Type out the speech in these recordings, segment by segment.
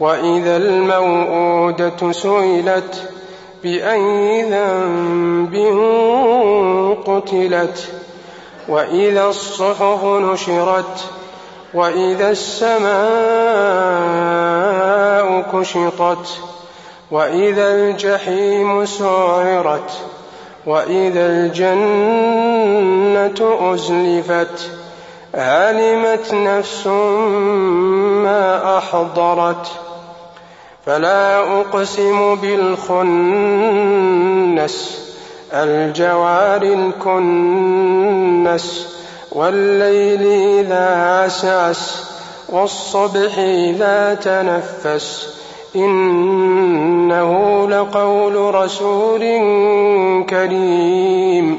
وإذا الموءودة سئلت بأي ذنب قتلت وإذا الصحف نشرت وإذا السماء كشطت وإذا الجحيم سعرت وإذا الجنة أزلفت علمت نفس ما أحضرت فلا أقسم بالخنس الجوار الكنس والليل إذا عسعس والصبح إذا تنفس إنه لقول رسول كريم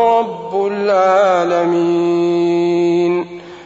العالمين.